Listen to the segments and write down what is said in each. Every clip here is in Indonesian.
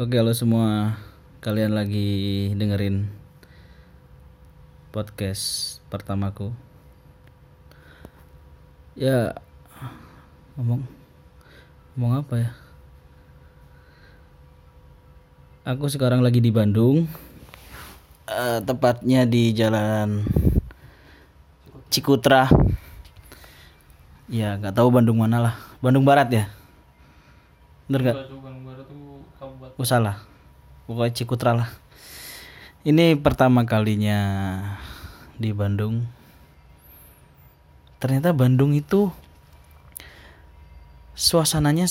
Oke, halo semua. Kalian lagi dengerin podcast pertamaku. Ya, ngomong ngomong apa ya? Aku sekarang lagi di Bandung. Eh, tepatnya di Jalan Cikutra. Ya, nggak tahu Bandung mana lah. Bandung Barat ya. Bener nggak? Oh salah. Pokoknya Cikutra lah. Ini pertama kalinya di Bandung. Ternyata Bandung itu suasananya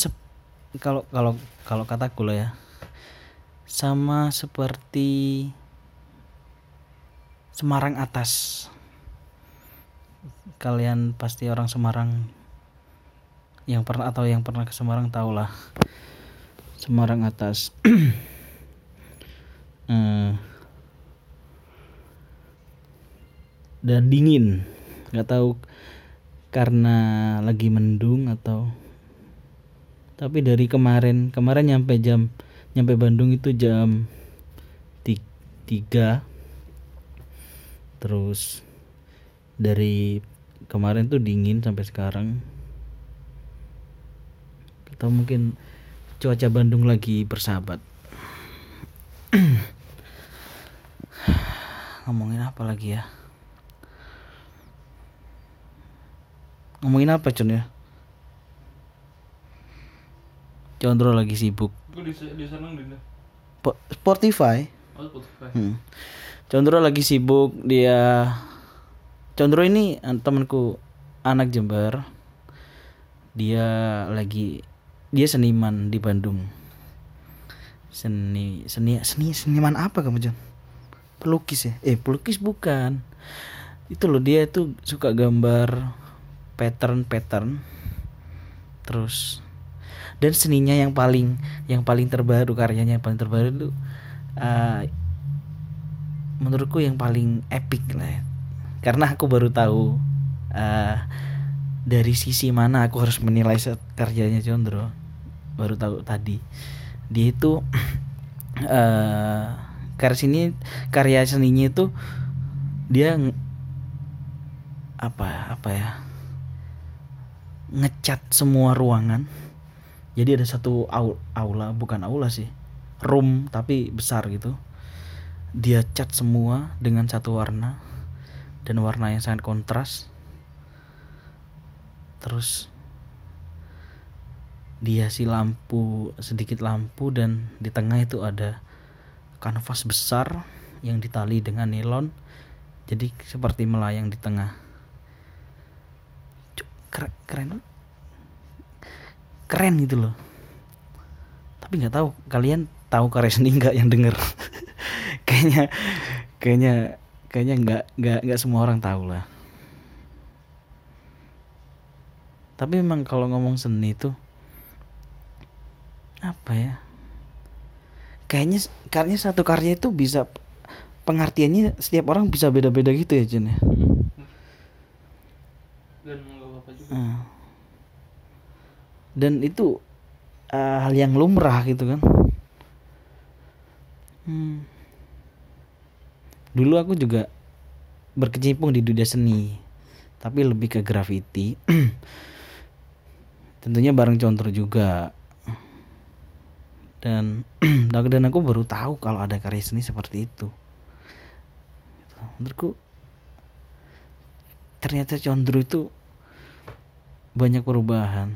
kalau kalau kalau kataku lah ya sama seperti Semarang atas. Kalian pasti orang Semarang yang pernah atau yang pernah ke Semarang tahulah Semarang atas. Eh, dan dingin, nggak tahu karena lagi mendung atau tapi dari kemarin kemarin nyampe jam nyampe Bandung itu jam ti- tiga. Terus dari kemarin tuh dingin sampai sekarang. Atau mungkin cuaca Bandung lagi bersahabat. Ngomongin apa lagi ya? Ngomongin apa Cun ya? Condro lagi sibuk. Gue di, di sana di Po- Spotify. Oh, Spotify. Hmm. Condro lagi sibuk dia Condro ini eh, temanku anak Jember. Dia lagi dia seniman di Bandung. Seni seni seni seniman apa kamu Jon? Pelukis ya? Eh pelukis bukan. Itu loh dia itu suka gambar pattern pattern. Terus dan seninya yang paling yang paling terbaru karyanya yang paling terbaru itu eh, menurutku yang paling epic lah ya. karena aku baru tahu eh, dari sisi mana aku harus menilai karyanya Condro baru tahu tadi. Dia itu eh karya sini karya seninya itu dia apa apa ya ngecat semua ruangan. Jadi ada satu au- aula bukan aula sih room tapi besar gitu. Dia cat semua dengan satu warna dan warna yang sangat kontras. Terus dia si lampu sedikit lampu dan di tengah itu ada kanvas besar yang ditali dengan nilon. Jadi seperti melayang di tengah. Keren keren. Keren gitu loh. Tapi nggak tahu kalian tahu karya seni nggak yang denger? Kayaknya kayaknya kayaknya nggak nggak nggak semua orang tahu lah. Tapi memang kalau ngomong seni itu apa ya kayaknya karya satu karya itu bisa pengertiannya setiap orang bisa beda-beda gitu ya Jen ya Dan nggak apa-apa juga. Hmm. dan itu eh, hal yang lumrah gitu kan Hmm. dulu aku juga berkecimpung di dunia seni tapi lebih ke graffiti tentunya bareng contoh juga dan dan aku baru tahu kalau ada karya seni seperti itu. Menurutku ternyata condro itu banyak perubahan.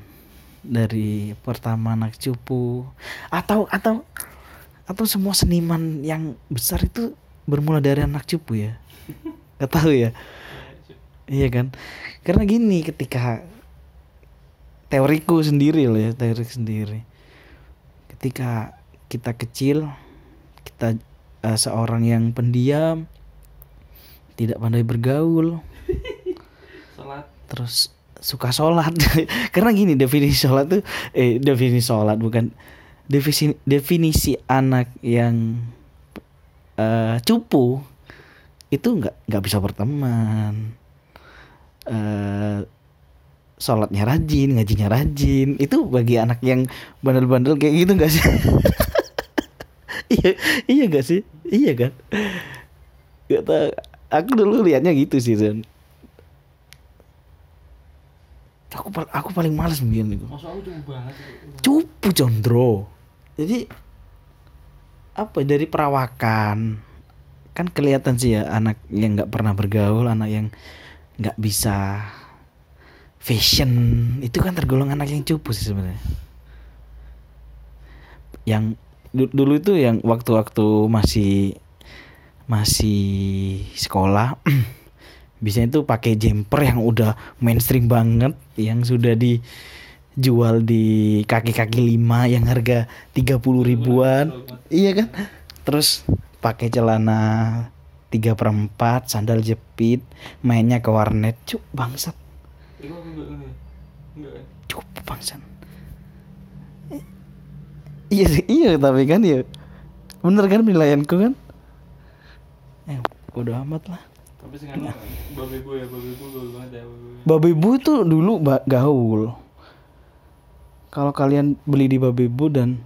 Dari pertama anak cupu atau atau atau semua seniman yang besar itu bermula dari anak cupu ya? Nggak tahu ya? Iya kan? Karena gini ketika teoriku sendiri loh ya teori sendiri ketika kita kecil kita eh, seorang yang pendiam tidak pandai bergaul. Salat. terus suka sholat. Karena gini definisi sholat tuh eh definisi sholat bukan definisi definisi anak yang eh, cupu itu nggak nggak bisa berteman. Eh sholatnya rajin ngajinya rajin. Itu bagi anak yang bandel-bandel kayak gitu nggak sih? Iya iya gak sih? Iya kan? Gak tau aku dulu liatnya gitu sih Zon aku aku paling males bikin itu. Masuk aku cukup banget. cupu condro jadi apa ya, dari perawakan kan kelihatan sih ya anak yang nggak pernah bergaul anak yang nggak bisa fashion. Itu kan tergolong anak yang cupu sih sebenarnya. Yang du- dulu itu yang waktu-waktu masih masih sekolah biasanya itu pakai jumper yang udah mainstream banget yang sudah dijual di kaki-kaki lima yang harga 30 ribuan. Iya kan? Terus pakai celana tiga perempat sandal jepit mainnya ke warnet. Cuk bangsat Itu enggak. Enggak kan? iya sih, iya tapi kan ya bener kan penilaianku kan eh udah amat lah Tapi sekarang babe gue ya, babe gue gaul banget ya. babe gue. Babebu tuh dulu gaul. Kalau kalian beli di Babebu dan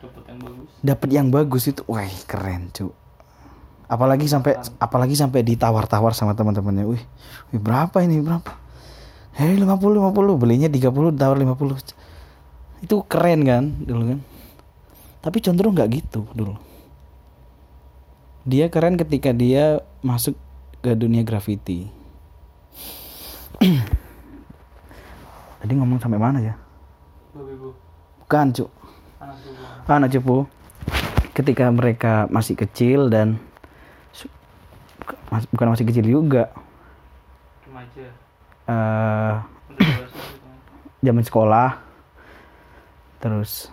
Dapat yang bagus. dapat yang bagus itu, wah keren cu. Apalagi sampai apalagi sampai ditawar-tawar sama teman-temannya. Wih, wih berapa ini berapa? Hei 50 50 belinya 30 tawar 50. Itu keren kan dulu kan. Tapi cenderung nggak gitu dulu. Dia keren ketika dia masuk ke dunia graffiti. Tadi ngomong sampai mana ya? Bukan, Cuk. Anak cupu. Ketika mereka masih kecil dan bukan masih kecil juga. Remaja. eh zaman sekolah. Terus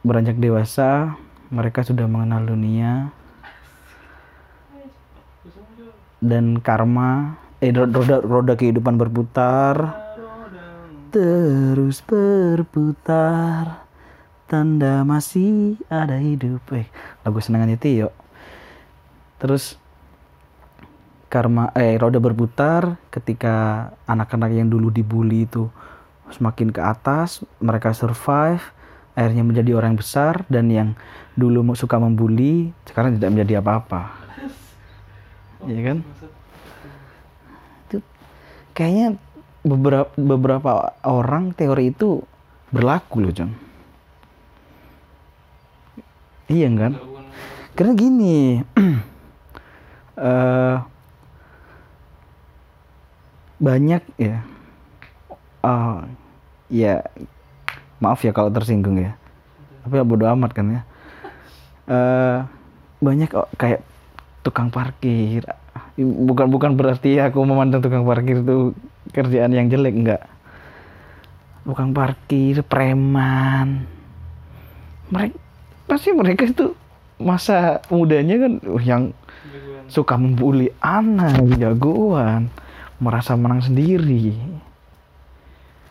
beranjak dewasa, mereka sudah mengenal dunia dan karma eh ro- roda roda kehidupan berputar. Terus berputar tanda masih ada hidup eh lagu senangannya Tio terus karma eh roda berputar ketika anak-anak yang dulu dibully itu semakin ke atas mereka survive akhirnya menjadi orang besar dan yang dulu suka membuli sekarang tidak menjadi apa-apa. Iya kan? Itu kayaknya beberapa beberapa orang teori itu berlaku loh John iya kan? Karena gini eh banyak ya. Ah ya maaf ya kalau tersinggung ya. Tapi ya bodo amat kan ya. Eh banyak o- kayak tukang parkir. Bukan bukan berarti aku memandang tukang parkir itu kerjaan yang jelek enggak. Tukang parkir preman. Mereka pasti mereka itu masa mudanya kan uh, yang suka membuli anak jagoan merasa menang sendiri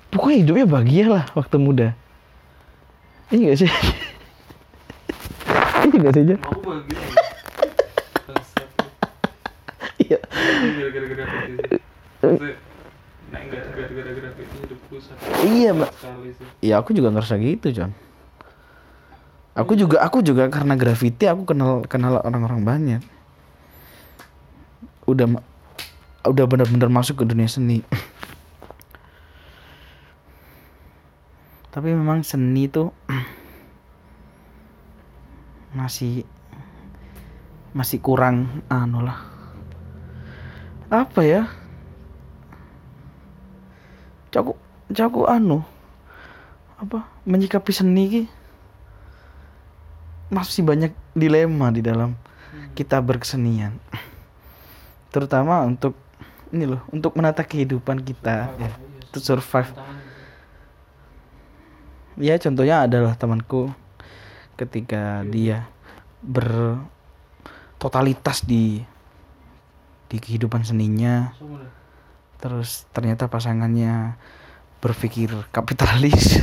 pokoknya hidupnya bahagia lah waktu muda iya gak sih iya gak sih? Aku bahagia. ya. Iya Ini gara-gara Nah, enggak gara-gara graffiti hidupku sakit iya mbak. Iya aku juga ngerasa gitu John. Aku juga aku juga karena graffiti aku kenal kenal orang-orang banyak. Udah udah benar-benar masuk ke dunia seni. Tapi memang seni tuh masih masih kurang anu lah. Apa ya? Caku caku anu apa menyikapi seni ki masih banyak dilema di dalam kita berkesenian terutama untuk ini loh untuk menata kehidupan kita ya to survive. Ya contohnya adalah temanku ketika dia bertotalitas di di kehidupan seninya. Terus ternyata pasangannya berpikir kapitalis.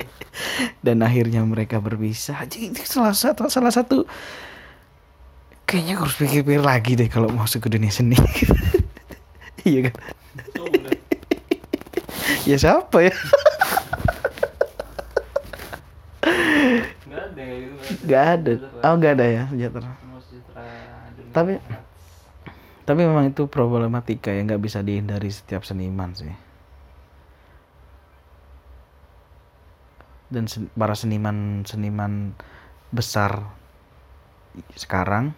Dan akhirnya mereka berpisah. Jadi salah satu salah satu kayaknya harus pikir-pikir lagi deh kalau masuk ke dunia seni iya kan ya siapa ya Enggak ada gitu Gak ada. Oh gak ada ya sejahtera. Tapi-. Tapi memang itu problematika yang nggak bisa dihindari setiap seniman sih. Dan sen- para seniman-seniman besar sekarang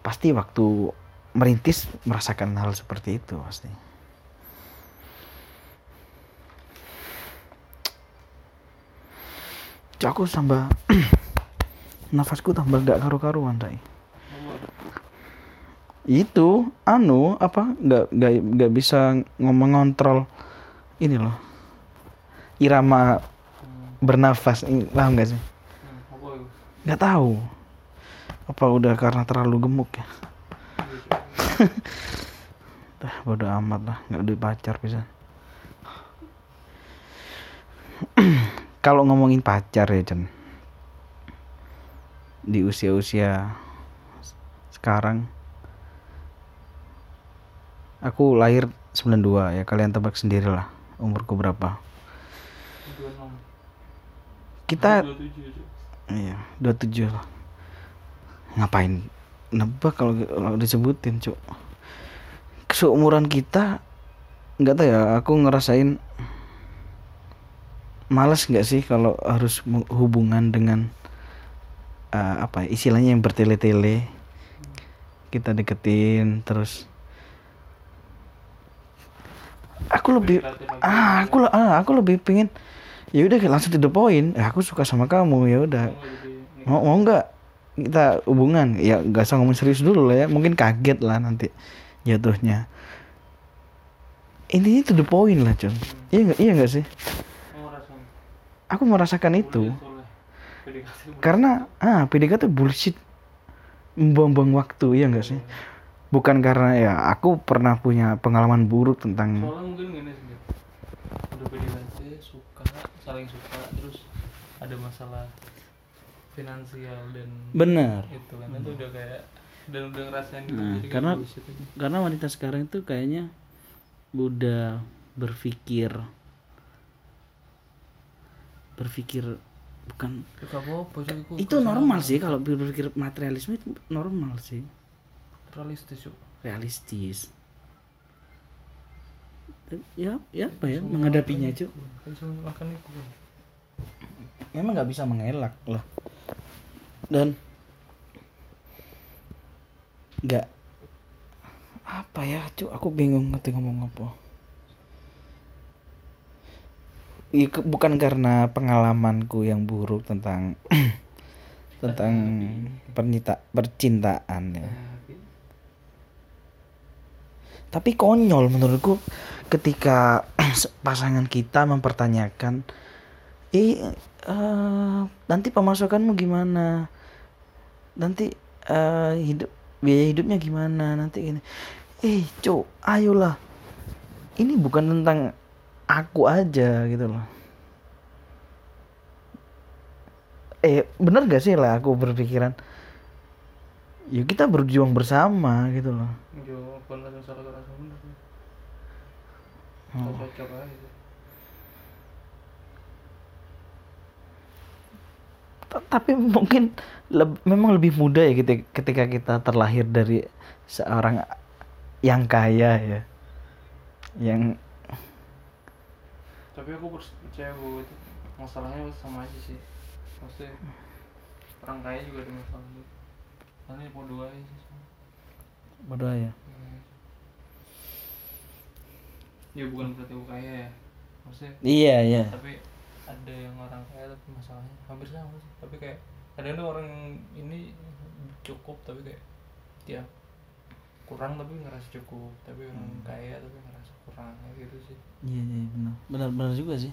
pasti waktu merintis merasakan hal seperti itu pasti. Aku tambah nafasku tambah gak karu-karuan, Oh, itu anu apa nggak nggak nggak bisa ngomong ngontrol ini loh. Irama bernafas paham nggak sih? Hmm, nggak tahu. Apa udah karena terlalu gemuk ya. Dah bodo amat lah. Nggak ada pacar bisa. Kalau ngomongin pacar ya Jen di usia-usia sekarang aku lahir 92 ya. Kalian tebak sendiri lah umurku berapa. 26. kita 27, Cuk. iya 27 lah. Ngapain nebak kalau kalau disebutin cuk. Seumuran kita nggak tahu ya aku ngerasain males nggak sih kalau harus hubungan dengan eh, apa ya, istilahnya yang bertele-tele. Kita deketin terus aku lebih ah aku ah aku lebih pengen ya udah langsung to the point. Eh, aku suka sama kamu ya udah. Jadi- mau mau nggak kita hubungan. Ya nggak usah ngomong serius dulu lah ya. Mungkin kaget lah nanti jatuhnya. Intinya to the point lah Con iya nggak? Iya nggak sih? Aku merasakan itu. karena ah PDKT bullshit. Membuang-buang waktu iya nggak sih? Bukan karena ya aku pernah punya pengalaman buruk tentang soalnya mungkin gini sih Cuk. udah PDKT suka saling suka terus ada masalah finansial dan benar. itu kan itu udah kayak dan udah ngerasain gitu Nah, jadi karena- karena wanita sekarang itu kayaknya udah berpikir berpikir bukan itu normal sih kalau berpikir materialisme itu normal sih. Realistis yuk. Realistis. Ya ya apa ya menghadapinya cuy kan. Cuma makan itu kan. Memang nggak bisa mengelak lah dan nggak. Apa ya? Cu aku bingung ngerti ngomong apa. Ke- bukan karena pengalamanku yang buruk tentang tentang pernyita, percintaan ya. Tapi konyol menurutku ketika pasangan kita mempertanyakan eh eh, nanti pemasukanmu gimana? Nanti eh, hidup biaya hidupnya gimana? Nanti gini. Eh cok ayolah. Ini bukan tentang aku aja gitu loh. Eh bener gak sih lah aku berpikiran? Ya kita berjuang bersama gitu loh. Bener sih. Oh. Gak cocok aja sih. Ta- tapi mungkin leb- memang lebih mudah ya ketika, ketika kita terlahir dari seorang yang kaya ya yang Tapi aku percaya bahwa itu masalahnya sama aja sih. Maksudnya orang kaya juga ada masalah itu. Ya mau dua aja sih. bodoh ya Hmm. Ya bukan berarti aku kaya ya. Maksudnya iya iya tapi ada yang orang kaya tapi masalahnya hampir sama sih. Tapi kayak kadang tuh orang ini cukup tapi kayak dia kurang tapi ngerasa cukup. Tapi orang kaya tapi ngerasa kurang kayak gitu sih. Iya iya benar. Benar benar juga sih.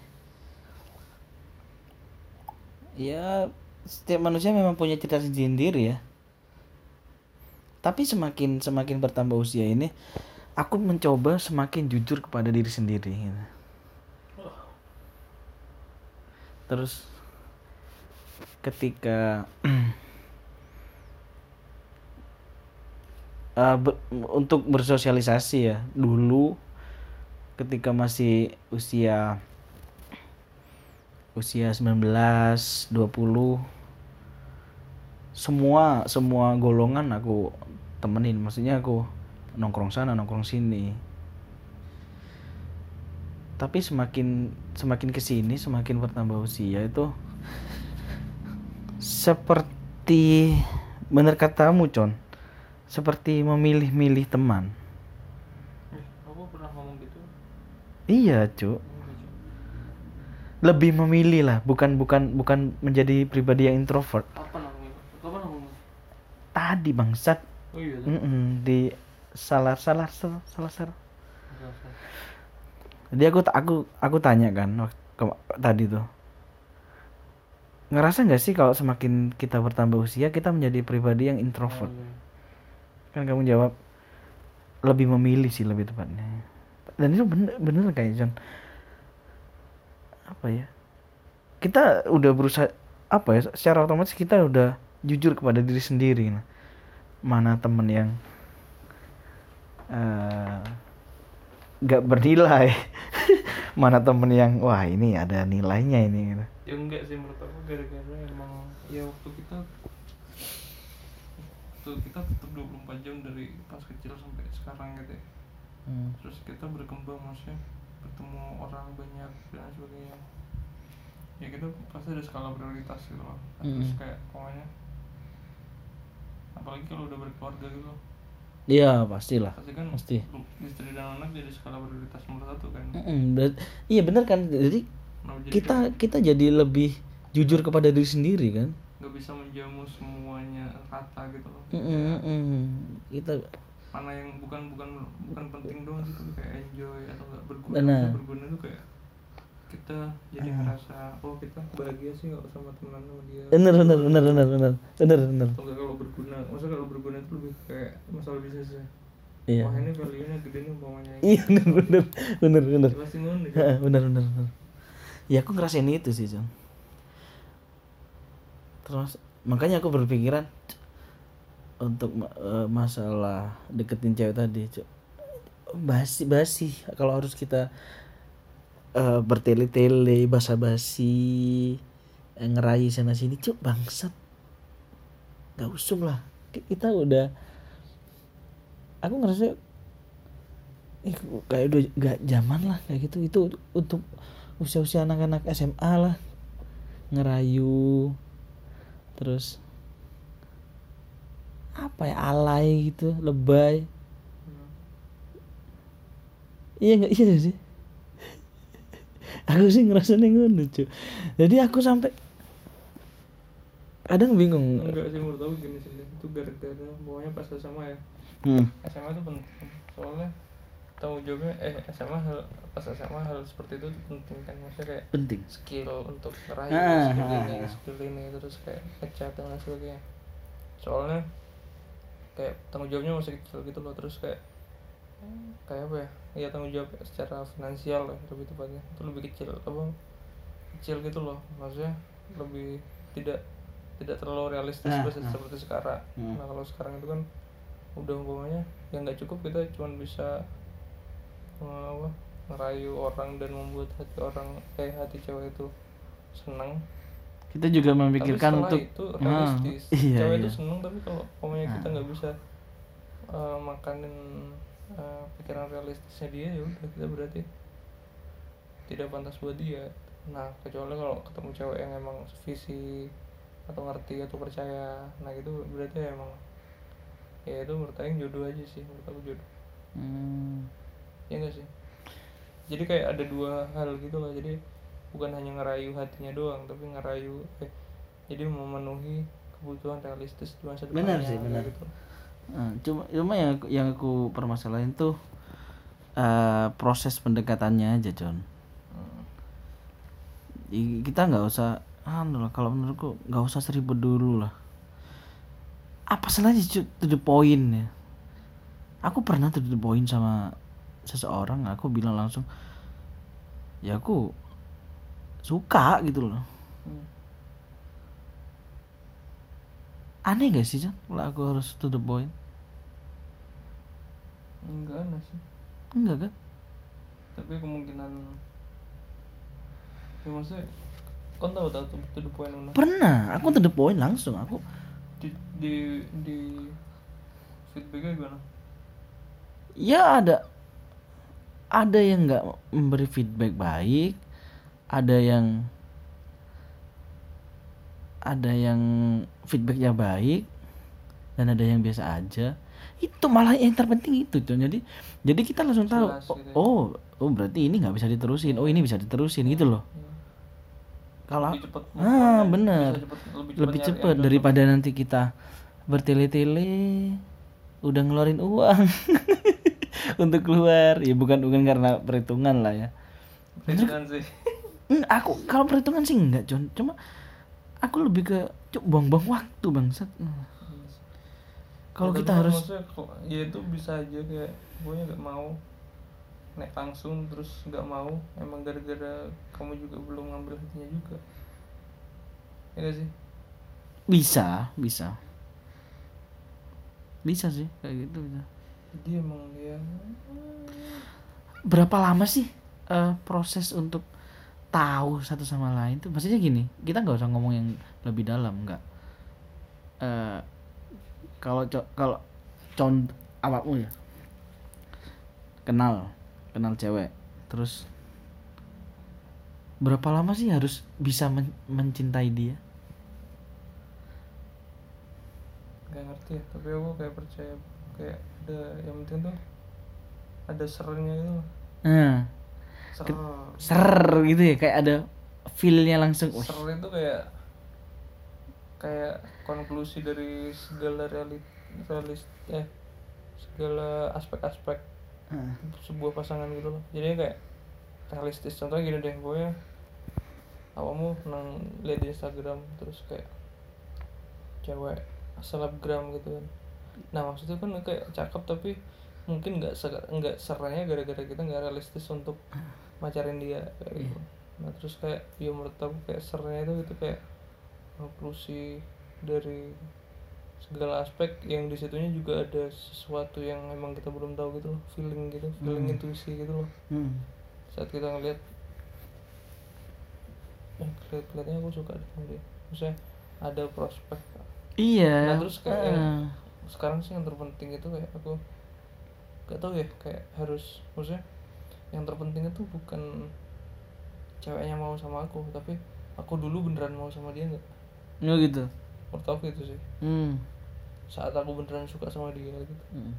Ya setiap manusia memang punya cerita sendiri ya. Tapi semakin semakin bertambah usia ini aku mencoba semakin jujur kepada diri sendiri gitu. Terus ketika eh, ber- untuk bersosialisasi ya dulu ketika masih usia usia 19 20 semua semua golongan aku temenin. Maksudnya aku nongkrong sana nongkrong sini tapi semakin semakin ke sini semakin bertambah usia itu seperti bener katamu con seperti memilih-milih teman. Eh, aku pernah ngomong gitu? Iya cuk. Enggak, Cuk. lebih memilih lah bukan bukan bukan menjadi pribadi yang introvert. Ngomong kapan ngomong tadi bangsat. Oh iya tuh Mm-mm, di salah salah salah salah salah. Jadi aku aku aku tanya kan waktu ke- tadi tuh. Ngerasa nggak sih kalau semakin kita bertambah usia kita menjadi pribadi yang introvert? Iya. kan kamu jawab lebih memilih sih lebih tepatnya. Dan itu bener bener kayak John. Apa ya? Kita udah berusaha apa ya secara otomatis kita udah jujur kepada diri sendiri. Nah. mana temen yang eh, nggak bernilai. Mana temen yang wah ini ada nilainya ini gitu. ya enggak sih menurut aku gara-gara emang ya waktu kita waktu kita tetap 24 jam dari pas kecil sampai sekarang gitu ya. Terus kita berkembang maksudnya bertemu orang banyak dan sebagainya. Ya kita pasti ada skala prioritas gitu loh. Terus Mm. kayak pokoknya apalagi kalau udah berkeluarga gitu loh iya pastilah. Pasti kan Pasti. istri dan anak jadi skala prioritas nomor satu kan. Berat- iya bener kan? Jadi Nah, jadi kita kayak kita jadi lebih jujur kepada diri sendiri kan? Nggak bisa menjamu semuanya rata gitu loh. Mm-mm, Kayak mm-mm. kita mana yang bukan bukan bukan penting doang sih tapi kayak enjoy atau berguna Benar. Berguna tuh kayak kita jadi Ah. ngerasa oh kita bahagia sih kalau sama temenan sama dia. Bener bener bener bener bener. Bener bener. Kalau berguna maksudnya kalau berguna itu lebih kayak masalah bisnisnya iya. Wah ini value nya gede nih umpamanya. Iya bener bener bener bener. Ya, pasti ngono ya. Heeh, bener bener bener. Ya aku ngerasain itu sih John terus makanya aku berpikiran untuk eh, masalah deketin cewek tadi basi basi kalau harus kita eh, bertele-tele basa-basi eh, ngerayu sana sini. Cuk bangsat. Nggak usum lah. Ki- kita udah aku ngerasa Ih, kayak udah gak zaman lah kayak gitu. Itu untuk usia-usia anak-anak SMA lah. Ngerayu terus apa ya alay gitu lebay. Hmm. iya nggak? Iya sih aku sih ngerasa ngono cuy jadi aku sampai kadang bingung. Enggak sih menurut aku gini sih. Itu gara-gara pokoknya pas SMA ya. Hmm. SMA itu penting. Soalnya tanggung jawabnya eh SMA hal pas SMA hal seperti itu tuh penting kan. Maksudnya kayak penting. skill untuk meraih Ah, skill ah, ini ah. skill ini terus kayak ngechat dan sebagainya. Soalnya kayak tanggung jawabnya masih kecil gitu loh. Terus kayak kayak apa ya ya tanggung jawab secara finansial lah lebih tepatnya itu lebih kecil apa kecil gitu loh maksudnya lebih tidak tidak terlalu realistis Ah, seperti, ah. seperti sekarang Hmm. nah kalau sekarang itu kan udah umpamanya yang nggak cukup kita cuma bisa eh, apa ngerayu orang dan membuat hati orang eh hati cewek itu senang kita juga tapi memikirkan setelah untuk itu Ah, realistis iya, cewek iya. itu seneng tapi kalau umpamanya kita Ah. nggak bisa eh, makanin eh, pikiran realistisnya dia ya udah kita berarti tidak pantas buat dia nah kecuali kalau ketemu cewek yang emang visi atau ngerti atau percaya nah itu berarti emang ya itu menurut aku jodoh aja sih menurut aku jodoh Hmm. ya enggak sih jadi kayak ada dua hal gitu loh jadi bukan hanya ngerayu hatinya doang tapi ngerayu eh jadi memenuhi kebutuhan realistis di masa Benar depannya sih, benar. gitu Nah, cuma cuma yang aku- yang aku permasalahin tuh eh, proses pendekatannya aja John. Hmm. Kita nggak usah anu lah kalau menurutku nggak usah seribut dulu lah. Apa salahnya to the point ya? Aku pernah to the point sama seseorang aku bilang langsung ya aku suka gitu loh. Aneh gak sih John kalau aku harus to the point enggak aneh sih. Enggak kan? Tapi kemungkinan ya maksudnya kau tahu tahu tuh to the point mana? Pernah. Aku to the point langsung aku. Di di, di feedbacknya gimana? Ya ada. Ada yang nggak memberi feedback baik ada yang ada yang feedbacknya baik dan ada yang biasa aja itu malah yang terpenting itu tuh jadi jadi kita langsung tahu Jelas oh, gitu ya. oh oh berarti ini nggak bisa diterusin. Oh ini bisa diterusin gitu loh. Kalau cepet move ah bener. cepet, lebih, cepet yang daripada nanti kita bertele-tele udah ngeluarin uang untuk keluar. Ya bukan bukan karena perhitungan lah ya. Perhitungan sih. Hmm, aku kalau perhitungan sih enggak John cuma aku lebih ke buang-buang waktu bangsat. Hmm. Kalau Ya, kita harus ya itu bisa aja kayak pokoknya nggak mau naik langsung terus nggak mau emang gara-gara kamu juga belum ngambil hatinya juga. Ya nggak sih? Bisa bisa. Bisa sih kayak gitu bisa. jadi emang dia berapa lama sih eh, proses untuk tahu satu sama lain tuh? Maksudnya gini kita nggak usah ngomong yang lebih dalam nggak. Eh, kalau kalau con awakmu ya. Kenal kenal cewek. Terus berapa lama sih harus bisa men- mencintai dia? Nggak ngerti ya tapi aku kayak percaya kayak ada yang penting tuh ada sernya itu nah ser ser gitu ya kayak ada feelnya langsung ser itu kayak kayak konklusi dari segala realit realis eh segala aspek-aspek ah, sebuah pasangan gitu loh. Jadi kayak realistis. Contohnya gini deh pokoknya awakmu nang lihat di Instagram terus kayak cewek selebgram gitu kan. Nah maksudnya kan kayak cakep tapi mungkin nggak se- nggak seranya gara-gara kita nggak realistis untuk macarin dia kayak gitu. Nah terus kayak ya menurut aku kayak sernya itu itu kayak konklusi dari segala aspek yang di situnya juga ada sesuatu yang emang kita belum tahu gitu loh feeling gitu feeling Hmm. intuisi gitu loh hmm. saat kita ngeliat eh kelihat kelihatannya aku suka deh sama dia maksudnya ada prospek iya Nah, terus kayak yang- ah. sekarang sih yang terpenting itu kayak aku gak tahu ya kayak harus maksudnya yang terpenting itu bukan ceweknya mau sama aku tapi aku dulu beneran mau sama dia nggak Oh gitu. Menurut aku itu sih. Hmm. saat aku beneran suka sama dia gitu. Hmm.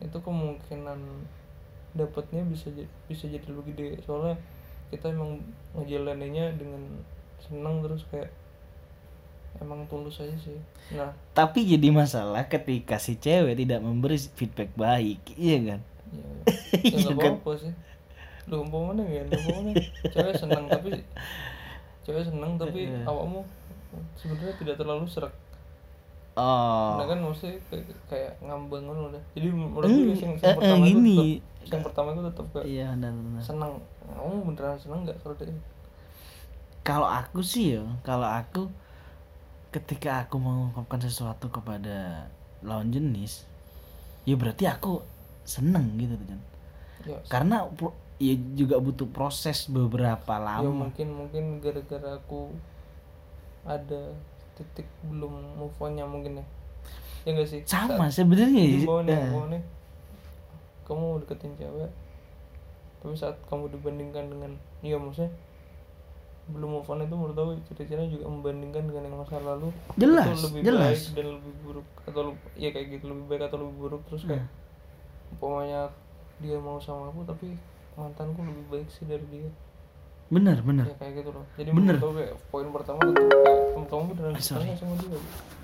itu kemungkinan dapatnya bisa jadi bisa jadi lebih gede. Soalnya kita emang ngejalaninnya dengan senang terus kayak emang tulus aja sih. Nah. Tapi jadi masalah ketika si cewek tidak memberi feedback baik, iya kan? ya Iya. Ya nggak kan? apa-apa sih. Lu umpamanya ya umpamanya cewek senang tapi cewek senang tapi Iya. awakmu sebenarnya tidak terlalu serak Oh. nah kan maksudnya kayak, kayak ngambang kan udah jadi menurut Hmm, gue yang, eh, yang eh, pertama itu gini. tetap, yang pertama itu tetap kayak Iya, benar benar. senang kamu beneran senang nggak kalau dia Kalau aku sih ya, kalau aku ketika aku mengungkapkan sesuatu kepada lawan jenis, ya berarti aku seneng gitu kan. ya Karena ya juga butuh proses beberapa ya lama. mungkin mungkin gara-gara aku ada titik belum move onnya mungkin ya ya enggak sih Sama sebenarnya. ya. nih, kamu deketin cewek tapi saat kamu dibandingkan dengan iya maksudnya belum move on itu menurut aku ciri-cirinya juga membandingkan dengan yang masa lalu Jelas, itu lebih jelas. baik dan lebih buruk atau ya kayak gitu lebih baik atau lebih buruk terus kayak Hmm. umpamanya dia mau sama aku tapi mantanku lebih baik sih dari dia. Bener bener. ya kayak gitu loh. Jadi kayak poin pertama itu kayak kamu kamu beneran suka sama dia.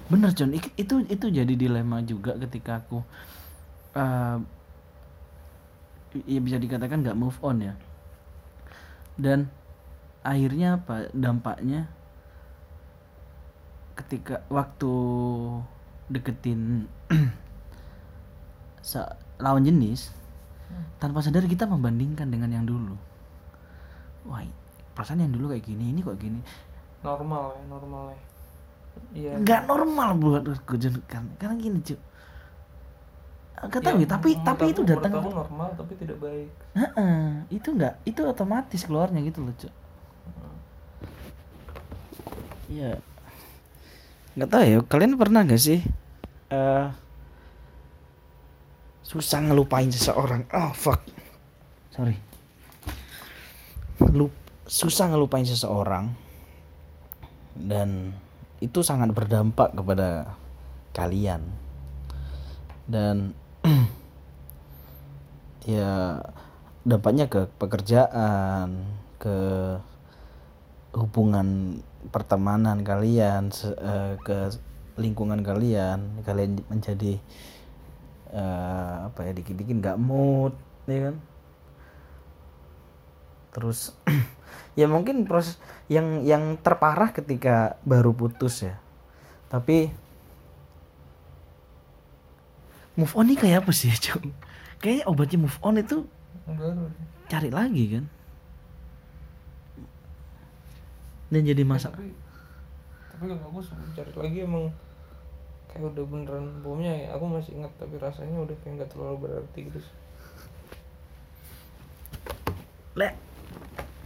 Bener John, Ik- itu itu jadi dilema juga ketika aku eh ya bisa dikatakan nggak move on ya. Dan akhirnya apa? Dampaknya ketika waktu deketin lawan jenis tanpa sadar kita membandingkan dengan yang dulu. Wah, perasaan yang dulu kayak gini, ini kok gini. normal ya normal ya. Iya. Nggak normal buat gue John. karena gini cuy Gak tahu ya, tapi menurut tapi aku- itu datang aku normal tapi tidak baik. Heeh, itu nggak itu otomatis keluarnya gitu loh cuy iya. Nggak tahu ya kalian pernah gak sih eh susah ngelupain seseorang. Oh fuck. Sorry. Lup, susah ngelupain seseorang. Dan itu sangat berdampak kepada kalian. Dan ya dampaknya ke pekerjaan ke hubungan pertemanan kalian eh, ke lingkungan kalian. Kalian menjadi eh, apa ya dikit-dikit nggak mood ya kan? Terus ya mungkin proses yang yang terparah ketika baru putus ya. Tapi move on ini kayak apa sih Cung? kayaknya obatnya move on itu cari lagi kan? Dan jadi masa tapi tapi kalau aku cari lagi emang kayak udah beneran bomnya ya. Aku masih ingat tapi rasanya udah kayak nggak terlalu berarti gitu sih. Lek,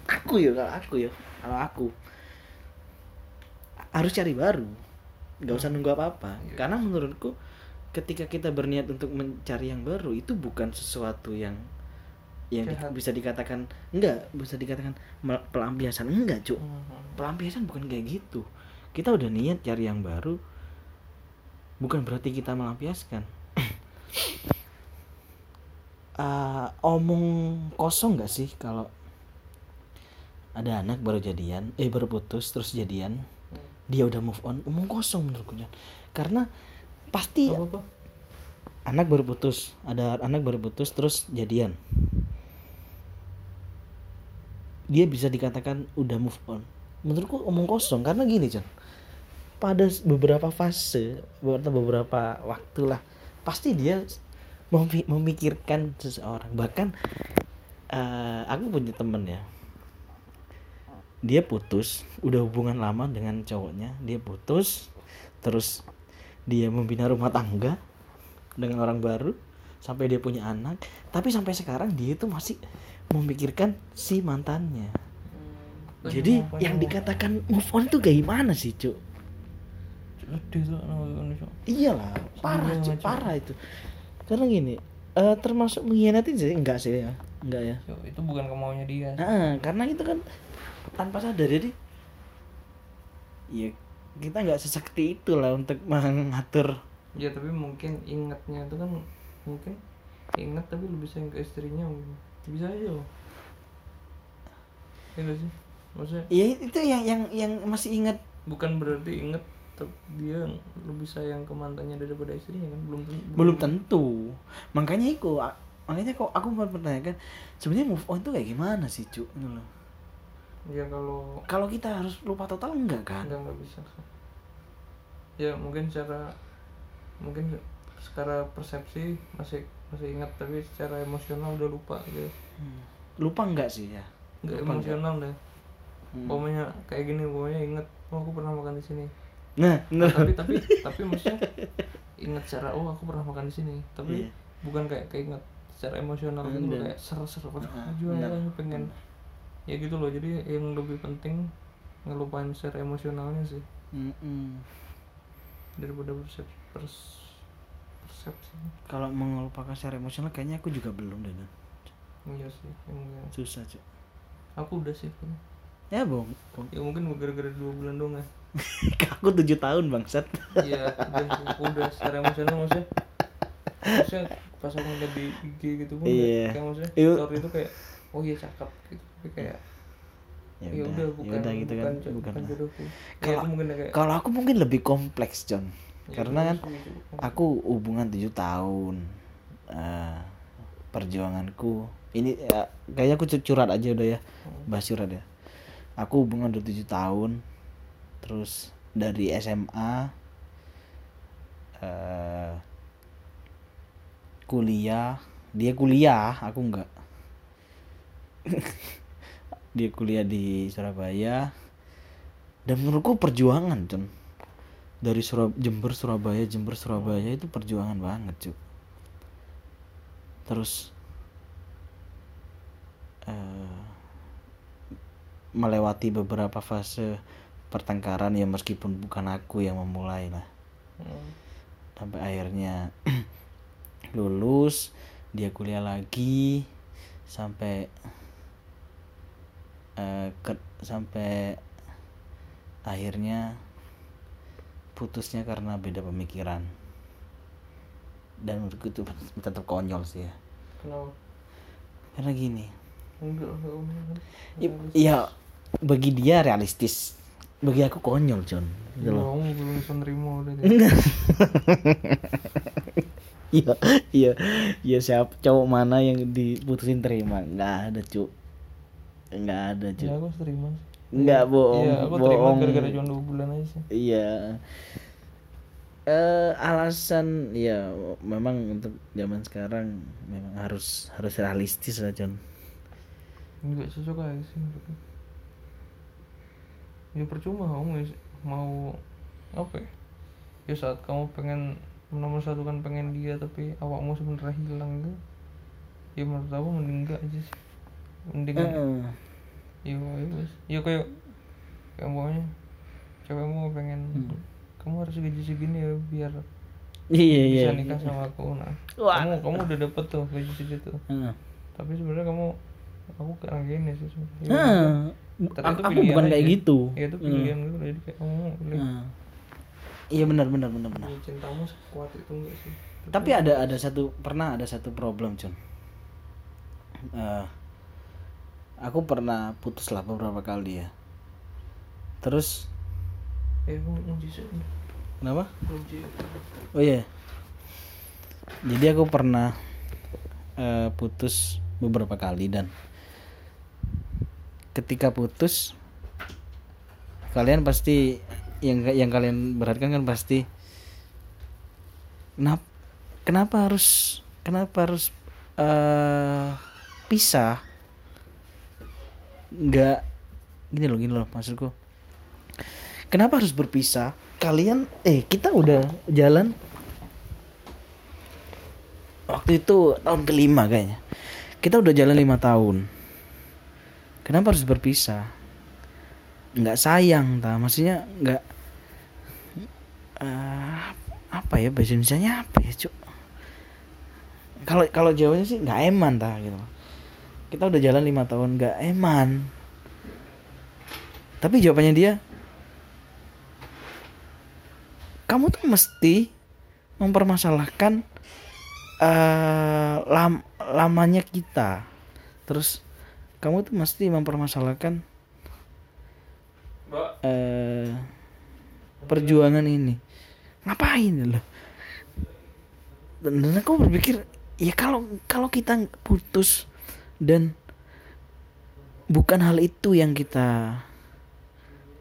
aku ya kalau aku ya kalau aku harus cari baru. Nggak usah nunggu apa apa Iya. karena menurutku ketika kita berniat untuk mencari yang baru itu bukan sesuatu yang yang di- bisa dikatakan enggak bisa dikatakan pelampiasan. Enggak cuk. Hmm. pelampiasan bukan kayak gitu. Kita udah niat cari yang baru bukan berarti kita melampiaskan. Ah, omong kosong nggak sih kalau ada anak baru jadian eh baru putus terus jadian dia udah move on? Omong kosong menurutku karena pasti apa apa? anak baru putus ada anak baru putus terus jadian. Dia bisa dikatakan udah move on. Menurutku omong kosong karena gini John pada beberapa fase beberapa beberapa waktu lah pasti dia memi- memikirkan seseorang. Bahkan eh, aku punya temen ya dia putus udah hubungan lama dengan cowoknya dia putus terus dia membina rumah tangga dengan orang baru sampai dia punya anak. Tapi sampai sekarang dia itu masih memikirkan si mantannya. Jadi yang dikatakan move on itu kayak gimana sih cuk tuh Indonesia. Iyalah parah Iya, Cuk. parah itu. Karena gini eh, termasuk mengkhianati sih? Enggak sih ya. Enggak ya. Yo, itu bukan kemaunya dia. Nah, karena itu kan tanpa sadar jadi ya kita nggak sesakti itu lah untuk mengatur. Ya tapi mungkin ingatnya itu kan mungkin ingat tapi lebih sayang ke istrinya mungkin. bisa aja loh. Ya sih? Maksudnya ya itu yang yang yang masih ingat. Bukan berarti inget tapi dia lebih sayang ke mantannya daripada istrinya kan? Belum ten- belum tentu. Makanya itu makanya kok aku mau pertanyakan sebenarnya move on tuh kayak gimana sih cuk? Gitu loh. ya kalau kalau kita harus lupa total enggak kan? Enggak nggak bisa ya mungkin secara mungkin secara persepsi masih masih ingat tapi secara emosional udah lupa gitu. Hmm. lupa enggak sih ya? Nggak Lupa emosional deh. Hmm. pokoknya kayak gini pokoknya inget oh aku pernah makan di sini nah Nah, bener. tapi tapi tapi maksudnya inget secara oh aku pernah makan di sini tapi Iya. bukan kayak keinget secara emosional gitu loh kayak ser-ser aduh Ah, maju benar. aja pengen ya gitu loh jadi yang lebih penting ngelupain secara emosionalnya sih Mm-mm. daripada persepsi pers persepsi kalau mengelupakan secara emosional kayaknya aku juga belum deh iya sih yang yang- susah cuk aku udah sih kayaknya. Ya bong ya mungkin gara-gara dua bulan doang ya. Aku tujuh tahun bangsat. Iya udah secara emosional maksudnya. Maksudnya pas aku ngeliat di IG gitu pun Iya. kayak maksudnya Iya. story itu kayak oh iya cakep gitu. Tapi kayak ya udah bukan ya udah gitu kan bukan, bukan bukan lah. jodohku. Ya, Kalau- aku mungkin kayak kalau aku mungkin lebih kompleks John. Ya, karena kan aku hubungan tujuh tahun Eh, perjuanganku. Ini ya, kayaknya aku cu- curhat aja udah ya bahas curhat ya aku hubungan udah tujuh tahun. Terus dari SMA eh kuliah. Dia kuliah aku enggak. Dia kuliah di Surabaya. Dan menurutku perjuangan John dari Surab Jember Surabaya Jember Surabaya itu perjuangan banget cuk. Terus eh, melewati beberapa fase pertengkaran ya meskipun bukan aku yang memulai lah Hmm. sampai akhirnya lulus dia kuliah lagi sampai eh, ke- sampai akhirnya putusnya karena beda pemikiran. Dan menurutku itu tetap konyol sih ya. Kenapa? Karena gini. Enggak enggak enggak. ya, ya bagi dia realistis bagi aku konyol John gitu loh kamu belum bisa nerima udah. Iya, iya, iya siapa cowok mana yang diputusin terima? Nggak ada cuk, nggak ada ya cuk. aku terima. Nggak bohong, Iya, aku terima bohong. gara-gara cuma dua bulan aja sih. Iya. Eh alasan ya memang untuk zaman sekarang memang harus harus realistis lah John. Enggak cocok aja sih. Ya percuma kamu ya mau apa ya? Ya saat kamu pengen nomor satu kan pengen dia tapi awakmu sebenarnya hilang gitu. Ya menurut aku mending enggak aja sih. Mending Heeh. ya ya wes. Ya kayak kayak pokoknya cewekmu pengen Hmm. kamu harus gaji segini ya biar Iya iya. bisa nikah sama aku nah Wah. kamu kamu udah dapet tuh gaji segitu Heeh. tapi sebenarnya kamu aku kayak gini sih sebenarnya. Ya, Aku pilihan bukan kayak aja. gitu. ya itu pilihan gitu jadi kayak kamu pilih Heeh. Iya benar benar benar benar. Ya, cintamu sekuat itu enggak sih Tapi ada ada satu pernah ada satu problem John. Eh, aku pernah putus lah beberapa kali ya. Terus sih kenapa? Oh iya. Jadi aku pernah eh, putus beberapa kali dan ketika putus kalian pasti yang yang kalian beratkan kan pasti kenapa kenapa harus kenapa harus eh pisah? Nggak gini loh gini loh maksudku. Kenapa harus berpisah? Kalian eh kita udah jalan waktu itu tahun kelima kayaknya. Kita udah jalan lima tahun kenapa harus berpisah? Nggak sayang ta. Maksudnya nggak eh, apa ya bahasa Indonesia apa ya cuk? Kalau kalau Jawanya sih nggak eman ta gitu. Kita udah jalan lima tahun nggak eman. Tapi jawabannya dia kamu tuh mesti mempermasalahkan eh lam, lamanya kita. Terus kamu tuh mesti mempermasalahkan mbak. eh perjuangan ini. Ngapain loh? Dan, dan aku berpikir ya kalau kalau kita putus dan bukan hal itu yang kita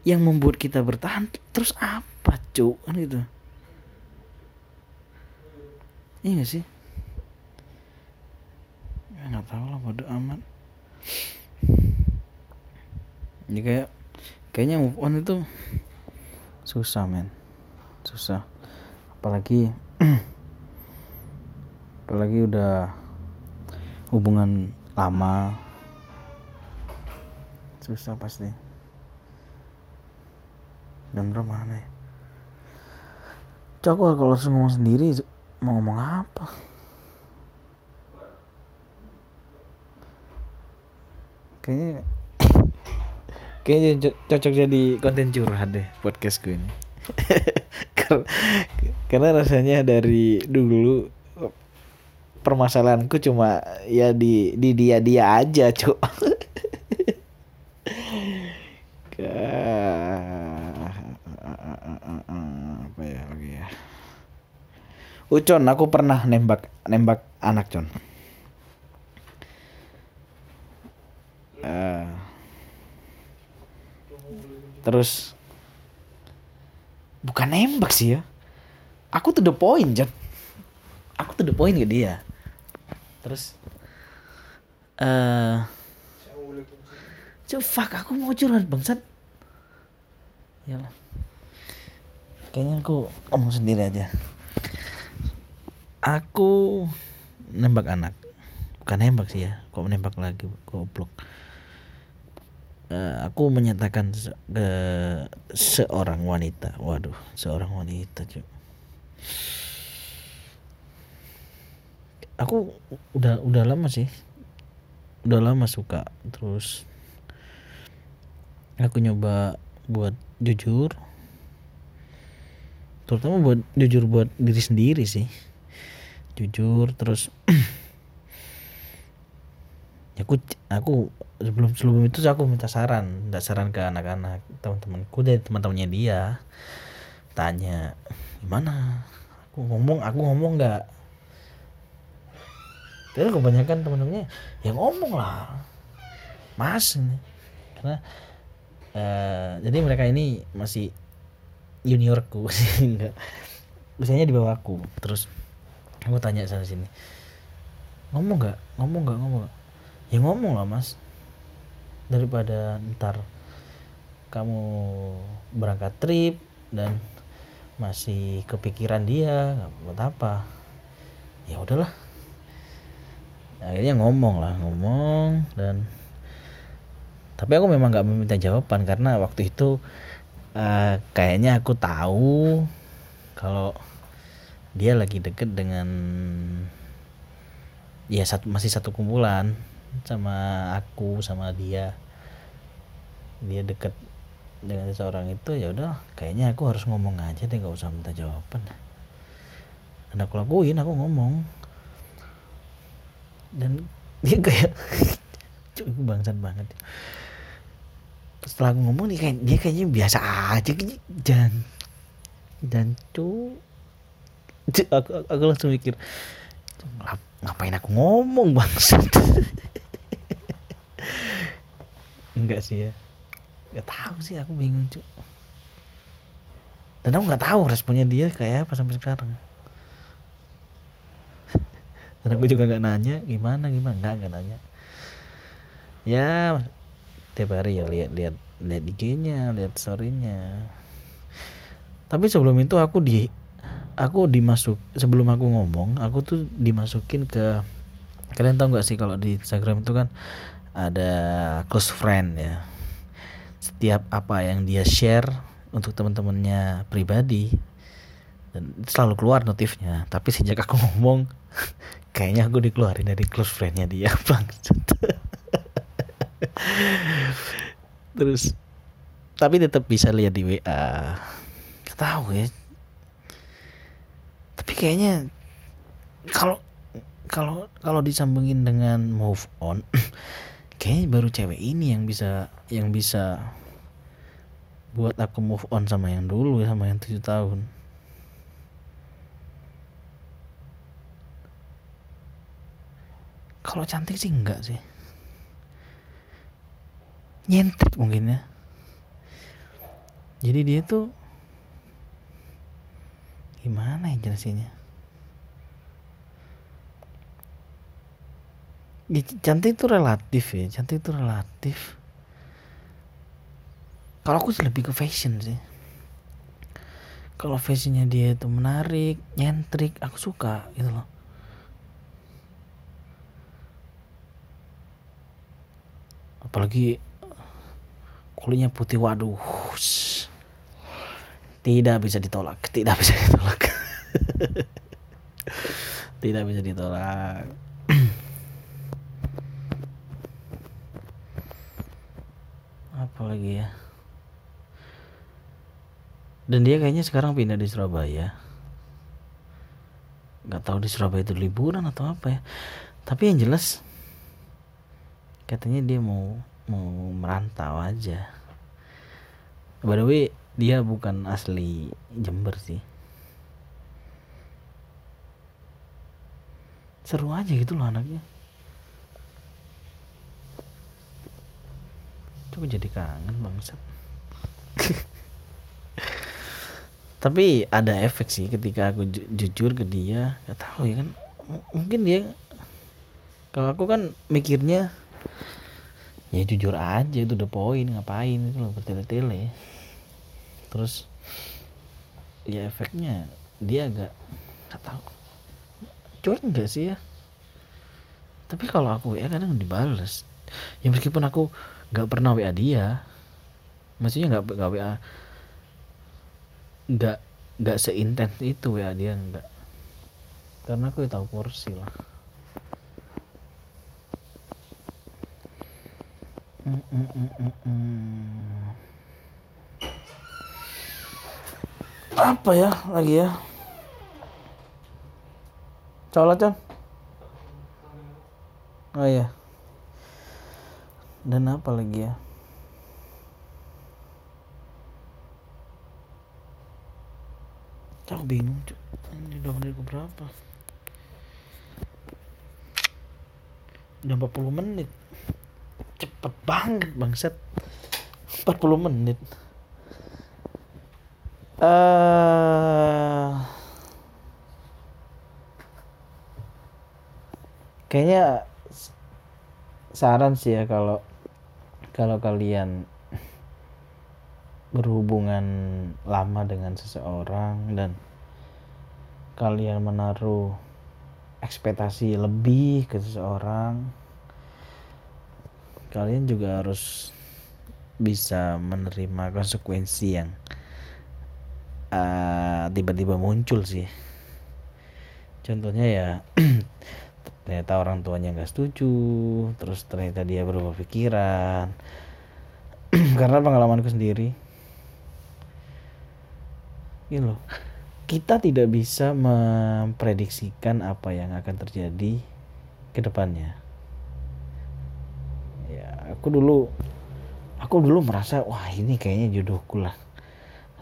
yang membuat kita bertahan terus apa cuk? Kan gitu. Iya gak sih? Ya nggak tahu lah bodo amat ya kayak kayaknya move on itu susah men. Susah. Apalagi apalagi udah hubungan lama. Susah pasti. Dan berapa mana Cok, aku kalau ngomong sendiri mau ngomong apa kayaknya kayaknya co- cocok jadi konten curhat deh podcastku ini. Kar- karena rasanya dari dulu permasalahanku cuma ya di di dia dia aja cuk. Apa ya lagi ya? Ucon aku pernah nembak nembak anak con Eh, terus bukan nembak sih ya. Aku tuh the point John aku tuh the point ke dia. Terus eh Cuk, fuck aku mau curhat bangsat. Yalah Kayaknya aku ngomong sendiri aja. Aku Nembak anak. Bukan nembak sih ya Kok nembak lagi Goblok eh, aku menyatakan ke seorang wanita. Waduh seorang wanita cuy aku udah udah lama sih. Udah lama suka terus aku nyoba buat jujur. Terutama buat jujur buat diri sendiri sih. Jujur terus ya aku aku sebelum sebelum itu aku minta saran. Minta saran ke anak-anak teman-temanku dari teman-temannya dia. Tanya gimana? Aku ngomong aku ngomong nggak. Terus kebanyakan teman-temannya ya ngomong lah. Mas karena eh, jadi mereka ini masih juniorku sih enggak usianya di bawahku terus aku tanya sana sini ngomong nggak? Ngomong nggak? Ngomong nggak? Ya ngomong lah mas daripada ntar kamu berangkat trip dan masih kepikiran dia buat apa. Ya udahlah. Akhirnya ngomong lah ngomong dan tapi aku memang nggak meminta jawaban karena waktu itu eh, kayaknya aku tahu kalau dia lagi deket dengan ya satu masih satu kumpulan sama aku sama dia. Dia deket dengan seseorang itu ya udah kayaknya aku harus ngomong aja deh nggak usah minta jawaban. Dan aku lakuin aku ngomong. Dan dia kayak cuy bangsat banget. Setelah aku ngomong dia kayaknya biasa aja dan dan cu cu- aku, aku langsung mikir "Cu, ngap- ngapain aku ngomong bangsat enggak sih ya. Nggak tahu sih aku bingung cu dan aku nggak tahu responnya dia kayak apa sampai sekarang. Dan aku juga nggak nanya gimana gimana? Nggak nggak nanya. Ya tiap hari ya lihat lihat lihat IG-nya lihat story-nya. Tapi sebelum itu aku di aku dimasuk sebelum aku ngomong aku tuh dimasukin ke kalian tahu nggak sih kalau di Instagram itu kan ada close friend ya. Setiap apa yang dia share untuk teman-temannya pribadi dan selalu keluar notifnya. Tapi sejak aku ngomong kayaknya aku dikeluarin dari close friendnya dia bangsat. Terus tapi tetap bisa lihat di WA Gak tahu ya. Tapi kayaknya kalau kalau kalau disambungin dengan move on kayaknya baru cewek ini yang bisa yang bisa buat aku move on sama yang dulu ya sama yang tujuh tahun. Kalau cantik sih enggak sih. Nyentrik mungkin ya. Jadi dia tuh gimana ya jelasinnya Ya, c- cantik itu relatif ya cantik itu relatif. Kalau aku sih lebih ke fashion sih. Kalau fashionnya dia itu menarik nyentrik aku suka gitu loh. Apalagi kulitnya putih waduh tidak bisa ditolak tidak bisa ditolak. Tidak bisa ditolak apa lagi ya? Dan dia kayaknya sekarang pindah di Surabaya. Nggak tahu di Surabaya itu liburan atau apa ya. Tapi yang jelas katanya dia mau mau merantau aja. By the way dia bukan asli Jember sih. Seru aja gitu loh anaknya coba jadi kangen bangsat? Tapi ada efek sih ketika aku ju- jujur ke dia gak tahu ya kan. M- mungkin dia kalau aku kan mikirnya ya jujur aja itu udah poin ngapain itu loh bertele-tele. Terus ya efeknya dia agak nggak tahu. Cuek enggak sih ya? Tapi kalau aku ya kadang dibales. Ya meskipun aku nggak pernah wa dia. Maksudnya nggak nggak wa nggak nggak seintens itu wa dia nggak. Karena aku tahu porsi lah. Apa ya lagi ya? Colat oh iya dan apa lagi ya? Aku bingung Ini udah menit berapa? Udah 40 menit. Cepet banget bangset 40 menit. Eh Kayaknya saran sih ya kalau kalau kalian berhubungan lama dengan seseorang dan kalian menaruh ekspektasi lebih ke seseorang kalian juga harus bisa menerima konsekuensi yang uh, tiba-tiba muncul sih. Contohnya ya ternyata orang tuanya nggak setuju terus ternyata dia berubah pikiran. Karena pengalamanku sendiri gitu loh kita tidak bisa memprediksikan apa yang akan terjadi ke depannya. Ya aku dulu aku dulu merasa wah ini kayaknya jodohku lah.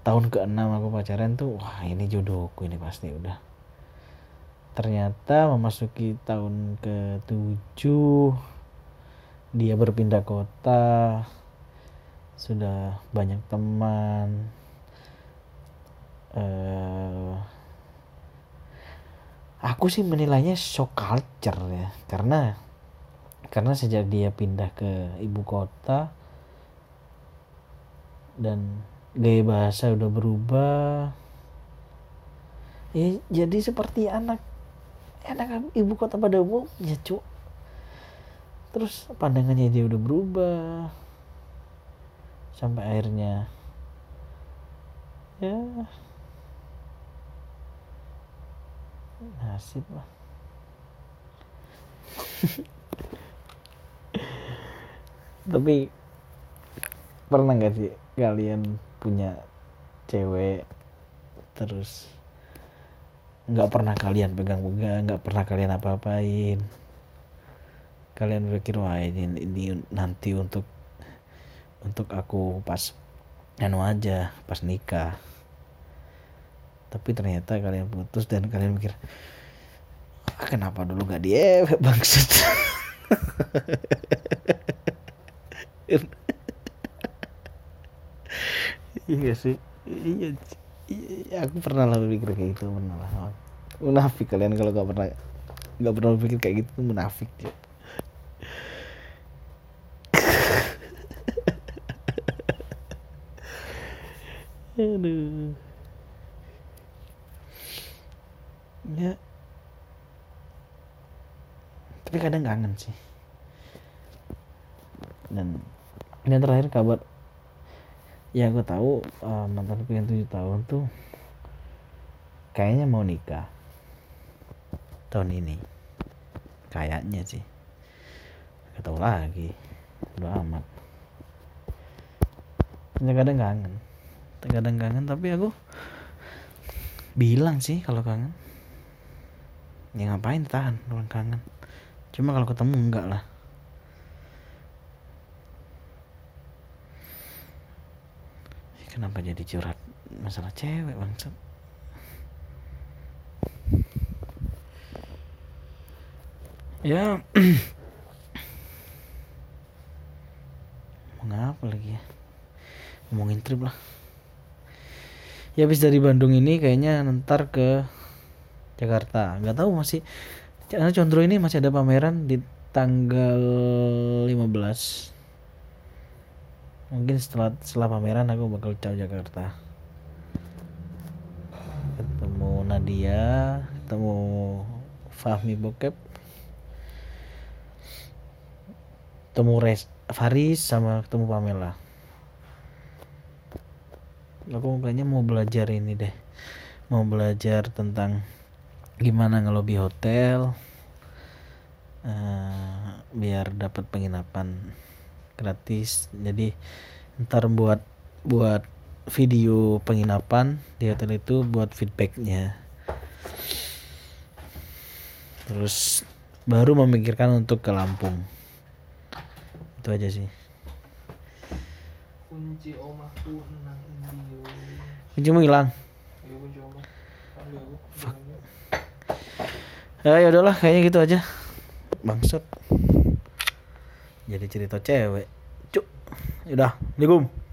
Tahun ke-6 aku pacaran tuh wah ini jodohku ini pasti udah ternyata memasuki tahun ke-7 dia berpindah kota sudah banyak teman uh, aku sih menilainya shock culture ya karena karena sejak dia pindah ke ibu kota dan gaya bahasa udah berubah ya jadi seperti anak anak ibu kota pada umumnya cuk. Terus pandangannya dia udah berubah. Sampai akhirnya ya nasib lah. Tapi pernah nggak sih kalian punya cewek terus nggak pernah kalian pegang-pegang nggak pernah kalian apa-apain. Kalian berpikir wah ini, ini nanti untuk untuk aku pas anu aja pas nikah. Tapi ternyata kalian putus dan kalian mikir ah, kenapa dulu gak diewek bangsat iya sih. Iya, iya aku pernah lah berpikir kayak gitu pernah lah. Munafik kalian kalau gak pernah gak pernah berpikir kayak gitu munafik ya. aduh. Ya. Tapi kadang kangen sih. Dan dan terakhir kabar ya aku tahu uh, mantan yang tujuh tahun tuh kayaknya mau nikah. Tahun ini. Kayaknya sih. Gak tahu lagi. Udah amat. Kadang kangen. Kadang kangen tapi aku bilang sih kalau kangen. Ya ngapain tahan orang kangen. Cuma kalau ketemu enggak lah kenapa jadi curhat masalah cewek bangsat ya. Mau ngapa lagi ya? Ngomongin trip lah. Ya habis dari Bandung ini kayaknya ntar ke Jakarta. Nggak tahu masih karena Condro ini masih ada pameran di tanggal 15 mungkin setelah setelah pameran aku bakal caw Jakarta. Ketemu Nadia ketemu Fahmi Bokep. Ketemu Res Faris sama ketemu Pamela. Aku kayaknya mau belajar ini deh. Mau belajar tentang gimana ngelobi hotel eh, biar dapat penginapan gratis. Jadi ntar buat buat video penginapan di hotel itu buat feedbacknya. Terus baru memikirkan untuk ke Lampung. Itu aja sih. Kunci omahku nang indio. Kuncimu hilang. Ya kunci omah. Aduh, aku Fuck. bilangnya. ya udahlah kayaknya gitu aja. Bangsat jadi cerita cewek. Cuk. Udah assalamualaikum